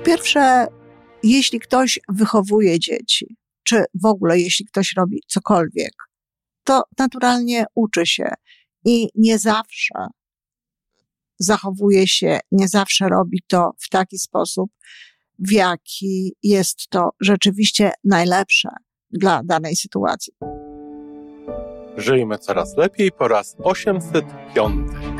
Po pierwsze, jeśli ktoś wychowuje dzieci, czy w ogóle jeśli ktoś robi cokolwiek, to naturalnie uczy się i nie zawsze zachowuje się, nie zawsze robi to w taki sposób, w jaki jest to rzeczywiście najlepsze dla danej sytuacji. Żyjmy coraz lepiej po raz 805.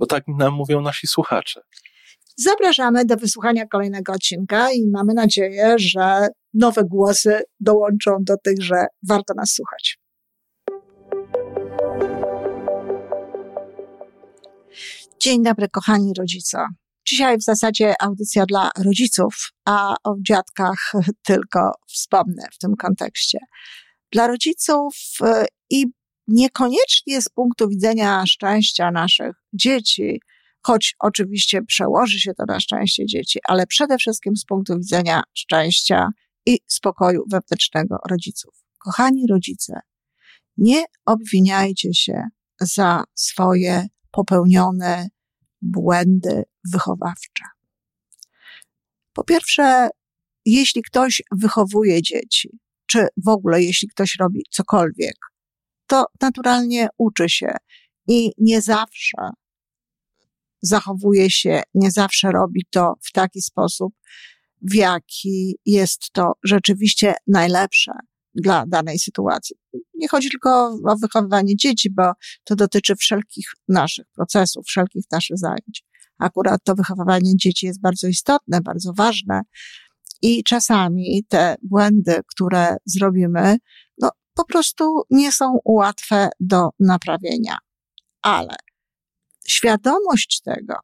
bo tak nam mówią nasi słuchacze. Zapraszamy do wysłuchania kolejnego odcinka i mamy nadzieję, że nowe głosy dołączą do tych, że warto nas słuchać. Dzień dobry, kochani rodzice. Dzisiaj w zasadzie audycja dla rodziców, a o dziadkach tylko wspomnę w tym kontekście. Dla rodziców y, i niekoniecznie z punktu widzenia szczęścia naszych dzieci, choć oczywiście przełoży się to na szczęście dzieci, ale przede wszystkim z punktu widzenia szczęścia i spokoju wewnętrznego rodziców. Kochani rodzice, nie obwiniajcie się za swoje popełnione błędy wychowawcze. Po pierwsze, jeśli ktoś wychowuje dzieci, czy w ogóle jeśli ktoś robi cokolwiek, to naturalnie uczy się i nie zawsze zachowuje się, nie zawsze robi to w taki sposób, w jaki jest to rzeczywiście najlepsze dla danej sytuacji. Nie chodzi tylko o wychowywanie dzieci, bo to dotyczy wszelkich naszych procesów, wszelkich naszych zajęć. Akurat to wychowywanie dzieci jest bardzo istotne, bardzo ważne i czasami te błędy, które zrobimy, po prostu nie są łatwe do naprawienia. Ale świadomość tego,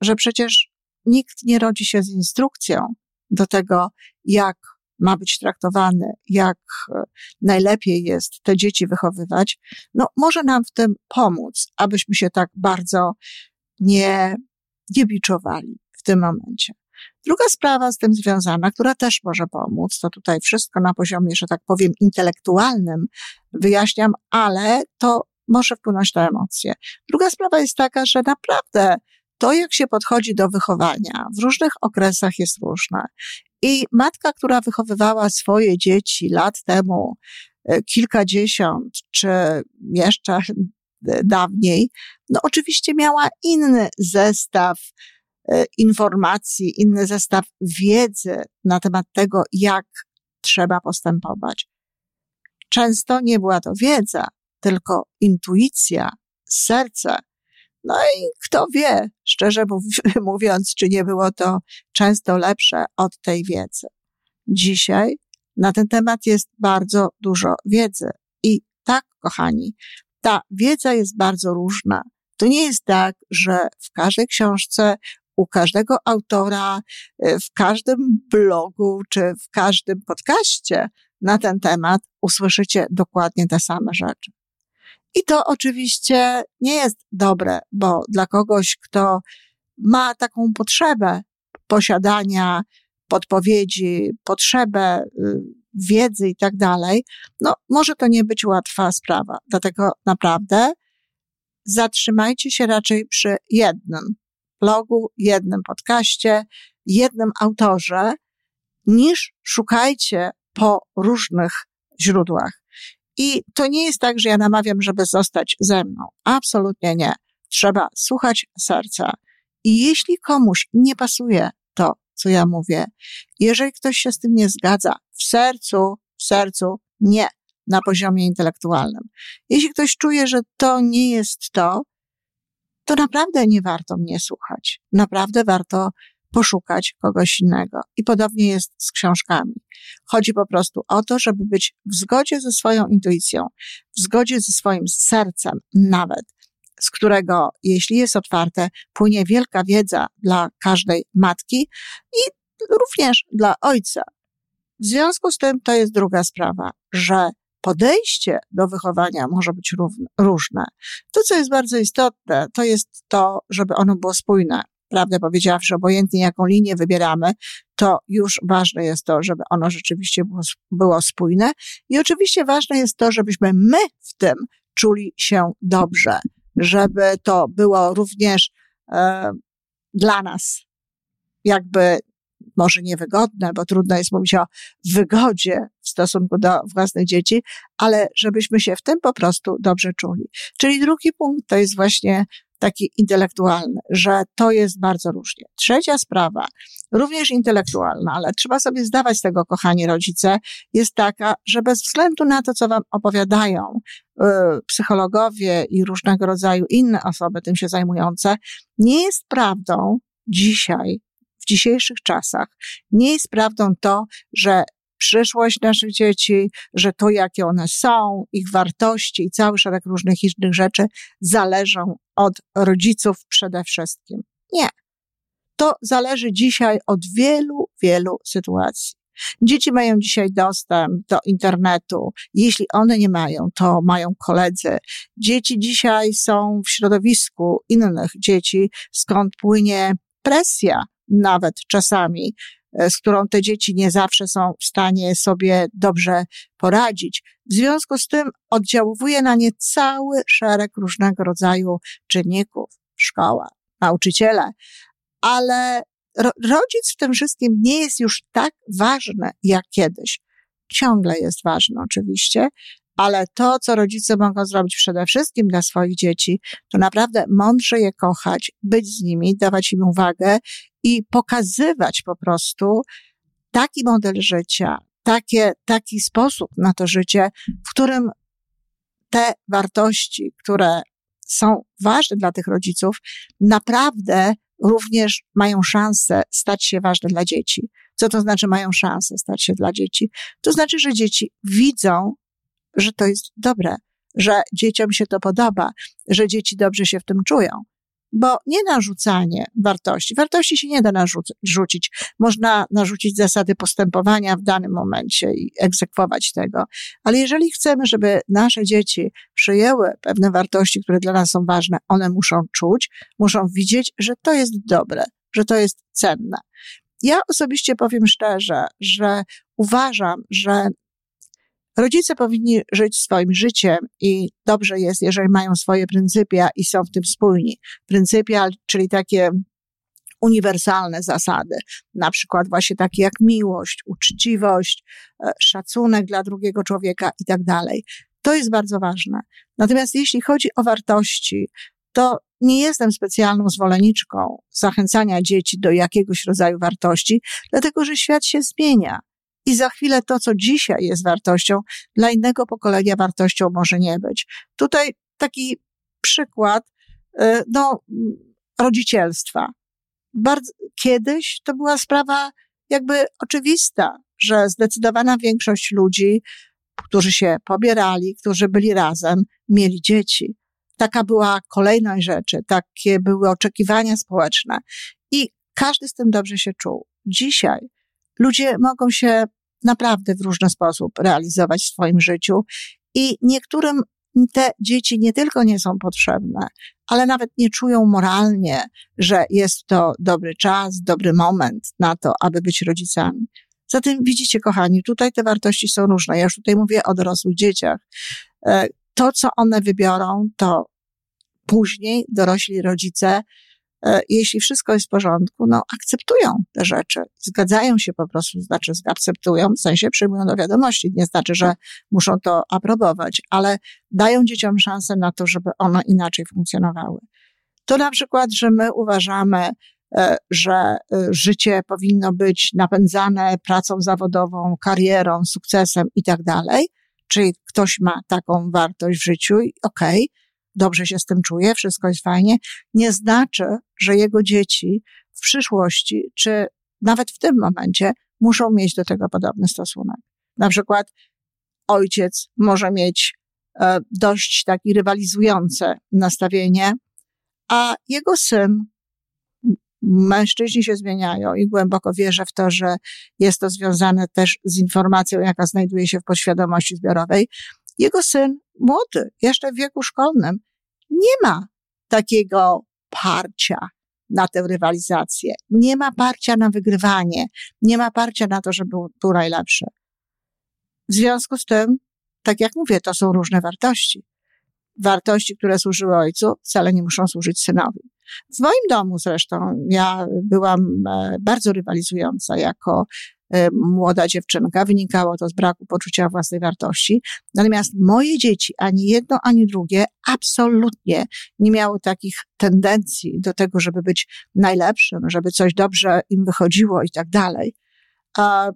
że przecież nikt nie rodzi się z instrukcją do tego, jak ma być traktowany, jak e, najlepiej jest te dzieci wychowywać, no może nam w tym pomóc, abyśmy się tak bardzo nie, nie biczowali w tym momencie. Druga sprawa z tym związana, która też może pomóc, to tutaj wszystko na poziomie, że tak powiem, intelektualnym wyjaśniam, ale to może wpłynąć na emocje. Druga sprawa jest taka, że naprawdę to, jak się podchodzi do wychowania w różnych okresach jest różne. I matka, która wychowywała swoje dzieci lat temu, e, kilkadziesiąt, czy jeszcze dawniej, no oczywiście miała inny zestaw informacji, inny zestaw wiedzy na temat tego, jak trzeba postępować. Często nie była to wiedza, tylko intuicja, serce. No i kto wie, szczerze mówiąc, czy nie było to często lepsze od tej wiedzy. Dzisiaj na ten temat jest bardzo dużo wiedzy. I tak, kochani, ta wiedza jest bardzo różna. To nie jest tak, że w każdej książce, u każdego autora, w każdym blogu czy w każdym podcaście na ten temat usłyszycie dokładnie te same rzeczy. I to oczywiście nie jest dobre, bo dla kogoś, kto ma taką potrzebę posiadania podpowiedzi, potrzebę y, wiedzy i tak dalej, no może to nie być łatwa sprawa. Dlatego naprawdę zatrzymajcie się raczej przy jednym blogu, jednym podcaście, jednym autorze, niż szukajcie po różnych źródłach. I to nie jest tak, że ja namawiam, żeby zostać ze mną. Absolutnie nie. Trzeba słuchać serca. I jeśli komuś nie pasuje to, co ja mówię, jeżeli ktoś się z tym nie zgadza, w sercu, w sercu nie, na poziomie intelektualnym. Jeśli ktoś czuje, że to nie jest to, to naprawdę nie warto mnie słuchać. Naprawdę warto poszukać kogoś innego. I podobnie jest z książkami. Chodzi po prostu o to, żeby być w zgodzie ze swoją intuicją, w zgodzie ze swoim sercem nawet. z którego, jeśli jest otwarte, płynie wielka wiedza dla każdej matki i również dla ojca. W związku z tym to jest druga sprawa, że podejście do wychowania może być różne. To, co jest bardzo istotne, to jest to, żeby ono było spójne. Prawdę powiedziawszy, obojętnie jaką linię wybieramy, to już ważne jest to, żeby ono rzeczywiście było, było spójne. I oczywiście ważne jest to, żebyśmy my w tym czuli się dobrze, żeby to było również e, dla nas jakby może niewygodne, bo trudno jest mówić o wygodzie w stosunku do własnych dzieci, ale żebyśmy się w tym po prostu dobrze czuli. Czyli drugi punkt to jest właśnie taki intelektualny, że to jest bardzo różnie. Trzecia sprawa, również intelektualna, ale trzeba sobie zdawać z tego, kochani rodzice, jest taka, że bez względu na to, co wam opowiadają yy, psychologowie i różnego rodzaju inne osoby tym się zajmujące, nie jest prawdą dzisiaj, w dzisiejszych czasach, nie jest prawdą to, że przyszłość naszych dzieci, że to, jakie one są, ich wartości i cały szereg różnych innych rzeczy zależą od rodziców przede wszystkim. Nie. To zależy dzisiaj od wielu, wielu sytuacji. Dzieci mają dzisiaj dostęp do internetu. Jeśli one nie mają, to mają koledzy. Dzieci dzisiaj są w środowisku innych dzieci, skąd płynie presja, nawet czasami, E, z którą te dzieci nie zawsze są w stanie sobie dobrze poradzić. W związku z tym oddziałuje na nie cały szereg różnego rodzaju czynników. Szkoła, nauczyciele, ale ro rodzic w tym wszystkim nie jest już tak ważny jak kiedyś. Ciągle jest ważny oczywiście, ale to, co rodzice mogą zrobić przede wszystkim dla swoich dzieci, to naprawdę mądrze je kochać, być z nimi, dawać im uwagę i pokazywać po prostu taki model życia, takie, taki sposób na to życie, w którym te wartości, które są ważne dla tych rodziców, naprawdę również mają szansę stać się ważne dla dzieci. Co to znaczy mają szansę stać się dla dzieci? To znaczy, że dzieci widzą, że to jest dobre, że dzieciom się to podoba, że dzieci dobrze się w tym czują. Bo nie narzucanie wartości. Wartości się nie da narzucić. Można narzucić zasady postępowania w danym momencie i egzekwować tego. Ale jeżeli chcemy, żeby nasze dzieci przyjęły pewne wartości, które dla nas są ważne, one muszą czuć, muszą widzieć, że to jest dobre, że to jest cenne. Ja osobiście powiem szczerze, że uważam, że Rodzice powinni żyć swoim życiem i dobrze jest, jeżeli mają swoje pryncypia i są w tym spójni. Pryncypia, czyli takie uniwersalne zasady, na przykład właśnie takie jak miłość, uczciwość, e, szacunek dla drugiego człowieka i tak dalej. To jest bardzo ważne. Natomiast jeśli chodzi o wartości, to nie jestem specjalną zwolenniczką zachęcania dzieci do jakiegoś rodzaju wartości, dlatego że świat się zmienia. I za chwilę to, co dzisiaj jest wartością, dla innego pokolenia wartością może nie być. Tutaj taki przykład, y, no, rodzicielstwa. Bardzo, kiedyś to była sprawa jakby oczywista, że zdecydowana większość ludzi, którzy się pobierali, którzy byli razem, mieli dzieci. Taka była kolejność rzeczy, takie były oczekiwania społeczne i każdy z tym dobrze się czuł. Dzisiaj ludzie mogą się naprawdę w różny sposób realizować w swoim życiu i niektórym te dzieci nie tylko nie są potrzebne, ale nawet nie czują moralnie, że jest to dobry czas, dobry moment na to, aby być rodzicami. Zatem widzicie, kochani, tutaj te wartości są różne. Ja już tutaj mówię o dorosłych dzieciach. E, to, co one wybiorą, to później dorośli rodzice jeśli wszystko jest w porządku, no akceptują te rzeczy, zgadzają się po prostu, znaczy akceptują, w sensie przyjmują do wiadomości, nie znaczy, że muszą to aprobować, ale dają dzieciom szansę na to, żeby one inaczej funkcjonowały. To na przykład, że my uważamy, e, że e, życie powinno być napędzane pracą zawodową, karierą, sukcesem i tak dalej, czyli ktoś ma taką wartość w życiu i okej, okay, dobrze się z tym czuje, wszystko jest fajnie, nie znaczy, że jego dzieci w przyszłości, czy nawet w tym momencie, muszą mieć do tego podobny stosunek. Na przykład ojciec może mieć e, dość takie rywalizujące nastawienie, a jego syn, mężczyźni się zmieniają i głęboko wierzę w to, że jest to związane też z informacją, jaka znajduje się w podświadomości zbiorowej. Jego syn, młody, jeszcze w wieku szkolnym, nie ma takiego parcia na tę rywalizację. Nie ma parcia na wygrywanie. Nie ma parcia na to, żeby był najlepszy. W związku z tym, tak jak mówię, to są różne wartości. Wartości, które służyły ojcu, wcale nie muszą służyć synowi. W moim domu zresztą ja byłam e, bardzo rywalizująca jako młoda dziewczynka. Wynikało to z braku poczucia własnej wartości. Natomiast moje dzieci, ani jedno, ani drugie, absolutnie nie miały takich tendencji do tego, żeby być najlepszym, żeby coś dobrze im wychodziło i tak dalej. A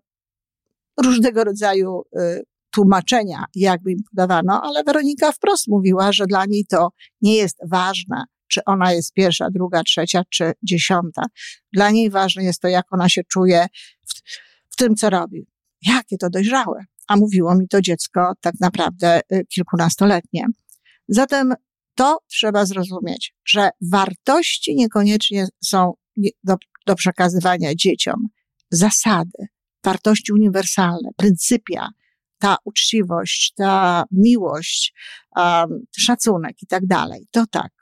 różnego rodzaju y, tłumaczenia, jakby im podawano, ale Weronika wprost mówiła, że dla niej to nie jest ważne, czy ona jest pierwsza, druga, trzecia czy dziesiąta. Dla niej ważne jest to, jak ona się czuje w tym, co robi. Jakie to dojrzałe. A mówiło mi to dziecko tak naprawdę y, kilkunastoletnie. Zatem to trzeba zrozumieć, że wartości niekoniecznie są do, do przekazywania dzieciom. Zasady, wartości uniwersalne, pryncypia, ta uczciwość, ta miłość, um, szacunek i tak dalej. To tak.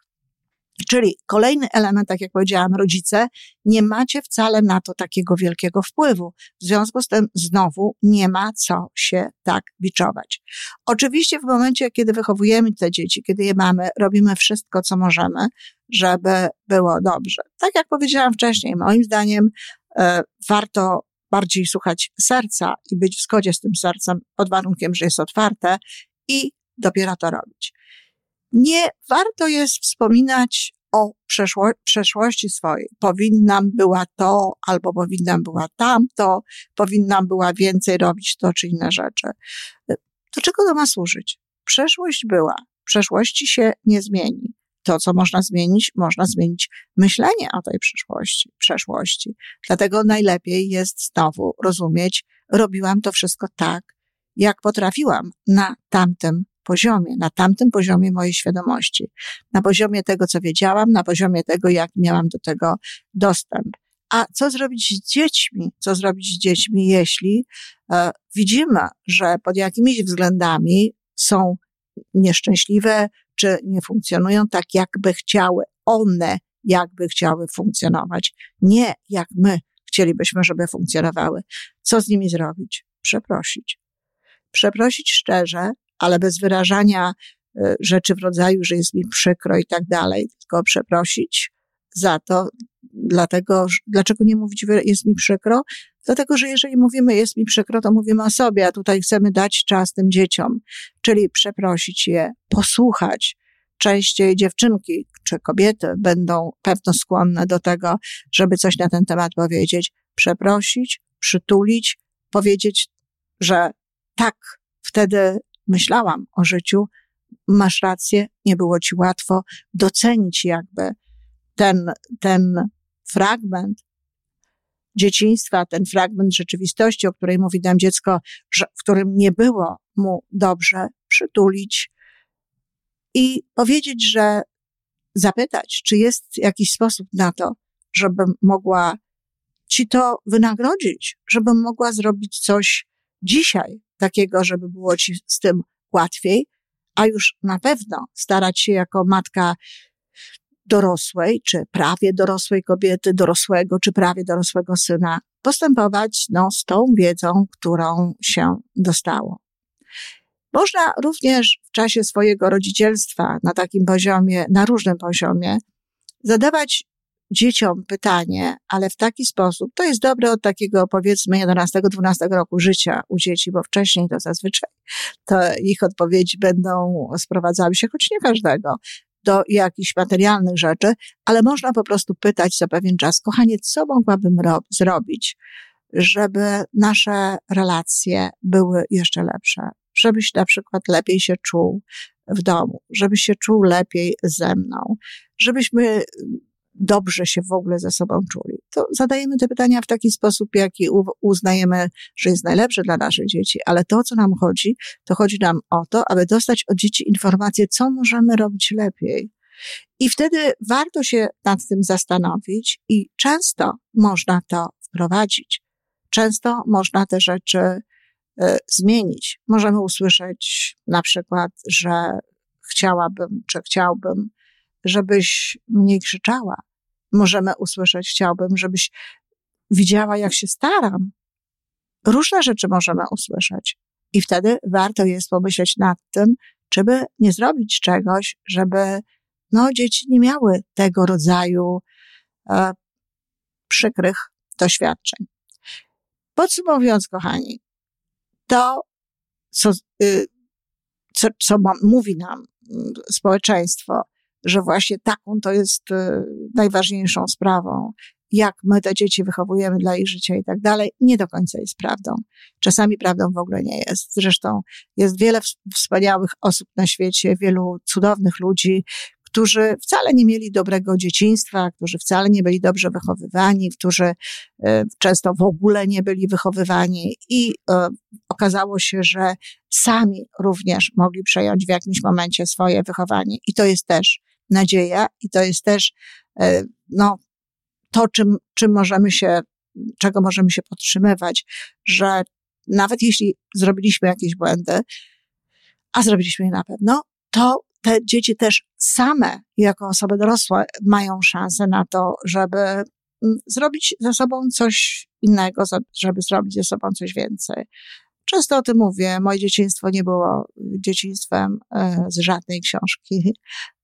Czyli kolejny element, tak jak powiedziałam, rodzice, nie macie wcale na to takiego wielkiego wpływu. W związku z tym znowu nie ma co się tak biczować. Oczywiście w momencie, kiedy wychowujemy te dzieci, kiedy je mamy, robimy wszystko, co możemy, żeby było dobrze. Tak jak powiedziałam wcześniej, moim zdaniem e, warto bardziej słuchać serca i być w zgodzie z tym sercem pod warunkiem, że jest otwarte i dopiero to robić. Nie warto jest wspominać o przeszło, przeszłości swojej. Powinnam była to, albo powinnam była tamto, powinnam była więcej robić to czy inne rzeczy. Do czego to ma służyć? Przeszłość była, przeszłości się nie zmieni. To, co można zmienić, można zmienić myślenie o tej przyszłości, przeszłości. Dlatego najlepiej jest znowu rozumieć, robiłam to wszystko tak, jak potrafiłam na tamtym poziomie, na tamtym poziomie mojej świadomości, na poziomie tego, co wiedziałam, na poziomie tego, jak miałam do tego dostęp. A co zrobić z dziećmi? Co zrobić z dziećmi, jeśli e, widzimy, że pod jakimiś względami są nieszczęśliwe, czy nie funkcjonują tak, jakby chciały one, jakby chciały funkcjonować. Nie jak my chcielibyśmy, żeby funkcjonowały. Co z nimi zrobić? Przeprosić. Przeprosić szczerze, ale bez wyrażania e, rzeczy w rodzaju, że jest mi przykro i tak dalej, tylko przeprosić za to, dlatego, dlaczego nie mówić, jest mi przykro? Dlatego, że jeżeli mówimy jest mi przykro, to mówimy o sobie, a tutaj chcemy dać czas tym dzieciom, czyli przeprosić je, posłuchać. Częściej dziewczynki czy kobiety będą pewno skłonne do tego, żeby coś na ten temat powiedzieć, przeprosić, przytulić, powiedzieć, że tak, wtedy myślałam o życiu, masz rację, nie było ci łatwo docenić jakby ten, ten fragment dzieciństwa, ten fragment rzeczywistości, o której mówi nam dziecko, że, w którym nie było mu dobrze, przytulić i powiedzieć, że zapytać, czy jest jakiś sposób na to, żebym mogła ci to wynagrodzić, żebym mogła zrobić coś dzisiaj takiego, żeby było ci z tym łatwiej, a już na pewno starać się jako matka dorosłej, czy prawie dorosłej kobiety, dorosłego, czy prawie dorosłego syna, postępować no, z tą wiedzą, którą się dostało. Można również w czasie swojego rodzicielstwa na takim poziomie, na różnym poziomie, zadawać dzieciom pytanie, ale w taki sposób, to jest dobre od takiego powiedzmy 11-12 roku życia u dzieci, bo wcześniej to zazwyczaj to ich odpowiedzi będą sprowadzały się, choć nie każdego, do jakichś materialnych rzeczy, ale można po prostu pytać za pewien czas, kochanie, co mogłabym zrobić, żeby nasze relacje były jeszcze lepsze, żebyś na przykład lepiej się czuł w domu, żebyś się czuł lepiej ze mną, żebyśmy dobrze się w ogóle ze sobą czuli. To zadajemy te pytania w taki sposób, jaki uznajemy, że jest najlepsze dla naszych dzieci, ale to, co nam chodzi, to chodzi nam o to, aby dostać od dzieci informacje, co możemy robić lepiej. I wtedy warto się nad tym zastanowić i często można to wprowadzić. Często można te rzeczy y, zmienić. Możemy usłyszeć na przykład, że chciałabym, czy chciałbym, żebyś mniej krzyczała. Możemy usłyszeć, chciałbym, żebyś widziała, jak się staram. Różne rzeczy możemy usłyszeć. I wtedy warto jest pomyśleć nad tym, czy by nie zrobić czegoś, żeby no, dzieci nie miały tego rodzaju e, przykrych doświadczeń. Podsumowując, kochani, to, co, y, co, co mówi nam mm, społeczeństwo, że właśnie taką to jest y, najważniejszą sprawą, jak my te dzieci wychowujemy dla ich życia i tak dalej, nie do końca jest prawdą. Czasami prawdą w ogóle nie jest. Zresztą jest wiele wspaniałych osób na świecie, wielu cudownych ludzi, którzy wcale nie mieli dobrego dzieciństwa, którzy wcale nie byli dobrze wychowywani, którzy e, często w ogóle nie byli wychowywani i e, okazało się, że sami również mogli przejąć w jakimś momencie swoje wychowanie. I to jest też nadzieja i to jest też e, no, to, czym, czym możemy się, czego możemy się podtrzymywać, że nawet jeśli zrobiliśmy jakieś błędy, a zrobiliśmy je na pewno, to te dzieci też same, jako osoby dorosłe, mają szansę na to, żeby mm, zrobić ze sobą coś innego, żeby zrobić ze sobą coś więcej. Często o tym mówię. Moje dzieciństwo nie było dzieciństwem e, z żadnej książki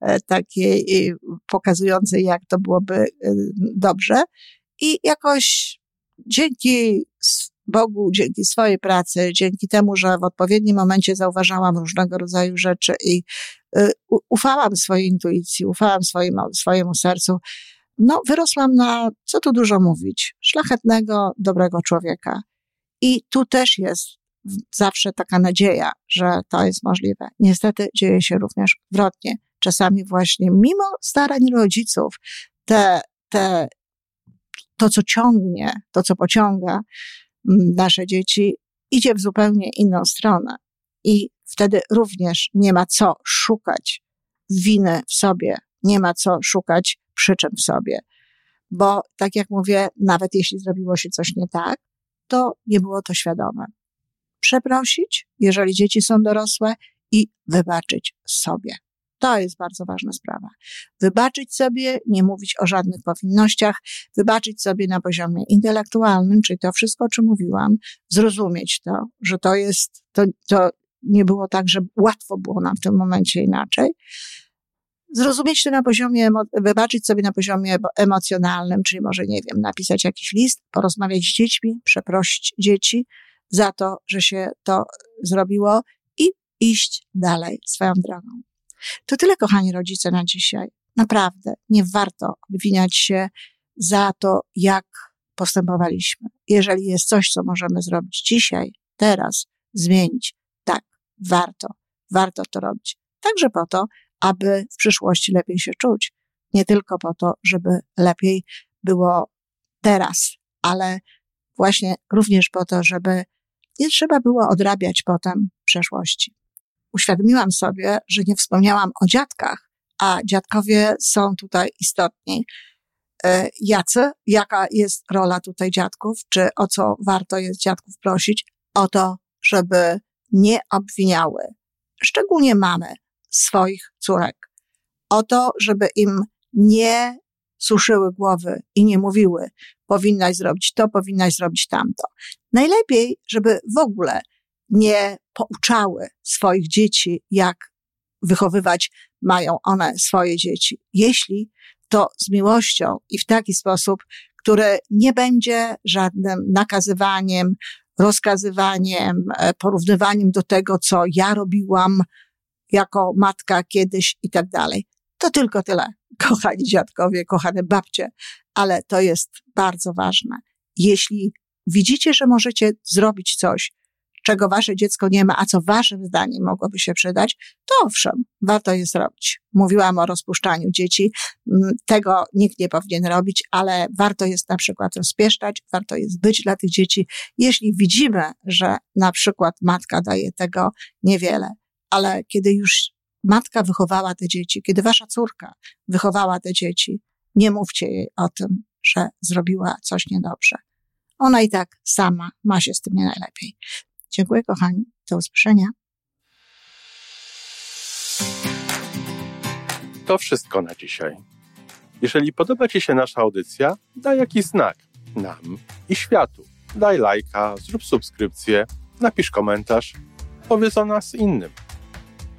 e, takiej pokazującej, jak to byłoby e, dobrze. I jakoś dzięki Bogu, dzięki swojej pracy, dzięki temu, że w odpowiednim momencie zauważałam różnego rodzaju rzeczy i ufałam swojej intuicji, ufałam swojemu sercu, no, wyrosłam na, co tu dużo mówić, szlachetnego, dobrego człowieka. I tu też jest zawsze taka nadzieja, że to jest możliwe. Niestety dzieje się również odwrotnie. Czasami właśnie mimo starań rodziców, te, te, to co ciągnie, to co pociąga mm, nasze dzieci, idzie w zupełnie inną stronę. I wtedy również nie ma co szukać winy w sobie, nie ma co szukać przyczyn w sobie. Bo tak jak mówię, nawet jeśli zrobiło się coś nie tak, to nie było to świadome przeprosić, jeżeli dzieci są dorosłe i wybaczyć sobie. To jest bardzo ważna sprawa. Wybaczyć sobie, nie mówić o żadnych powinnościach, wybaczyć sobie na poziomie intelektualnym, czyli to wszystko, o czym mówiłam, zrozumieć to, że to jest, to, to nie było tak, że łatwo było nam w tym momencie inaczej. Zrozumieć to na poziomie, wybaczyć sobie na poziomie emocjonalnym, czyli może, nie wiem, napisać jakiś list, porozmawiać z dziećmi, przeprosić dzieci, za to, że się to zrobiło i iść dalej swoją drogą. To tyle, kochani rodzice, na dzisiaj. Naprawdę nie warto obwiniać się za to, jak postępowaliśmy. Jeżeli jest coś, co możemy zrobić dzisiaj, teraz, zmienić, tak, warto, warto to robić. Także po to, aby w przyszłości lepiej się czuć. Nie tylko po to, żeby lepiej było teraz, ale właśnie również po to, żeby nie trzeba było odrabiać potem przeszłości. Uświadomiłam sobie, że nie wspomniałam o dziadkach, a dziadkowie są tutaj istotni. E, jacy, jaka jest rola tutaj dziadków, czy o co warto jest dziadków prosić? O to, żeby nie obwiniały, szczególnie mamy, swoich córek. O to, żeby im nie suszyły głowy i nie mówiły, powinnaś zrobić to, powinnaś zrobić tamto. Najlepiej, żeby w ogóle nie pouczały swoich dzieci, jak wychowywać mają one swoje dzieci. Jeśli to z miłością i w taki sposób, który nie będzie żadnym nakazywaniem, rozkazywaniem, e, porównywaniem do tego, co ja robiłam jako matka kiedyś i tak dalej. To tylko tyle, kochani dziadkowie, kochane babcie, ale to jest bardzo ważne. Jeśli widzicie, że możecie zrobić coś, czego wasze dziecko nie ma, a co waszym zdaniem mogłoby się przydać, to owszem, warto je zrobić. Mówiłam o rozpuszczaniu dzieci. Mm, tego nikt nie powinien robić, ale warto jest na przykład rozpieszczać, warto jest być dla tych dzieci, jeśli widzimy, że na przykład matka daje tego niewiele. Ale kiedy już matka wychowała te dzieci, kiedy wasza córka wychowała te dzieci, nie mówcie jej o tym, że zrobiła coś niedobrze. Ona i tak sama ma się z tym nie najlepiej. Dziękuję, kochani. Do usłyszenia. To wszystko na dzisiaj. Jeżeli podoba Ci się nasza audycja, daj jakiś znak nam i światu. Daj lajka, zrób subskrypcję, napisz komentarz, powiedz o nas innym.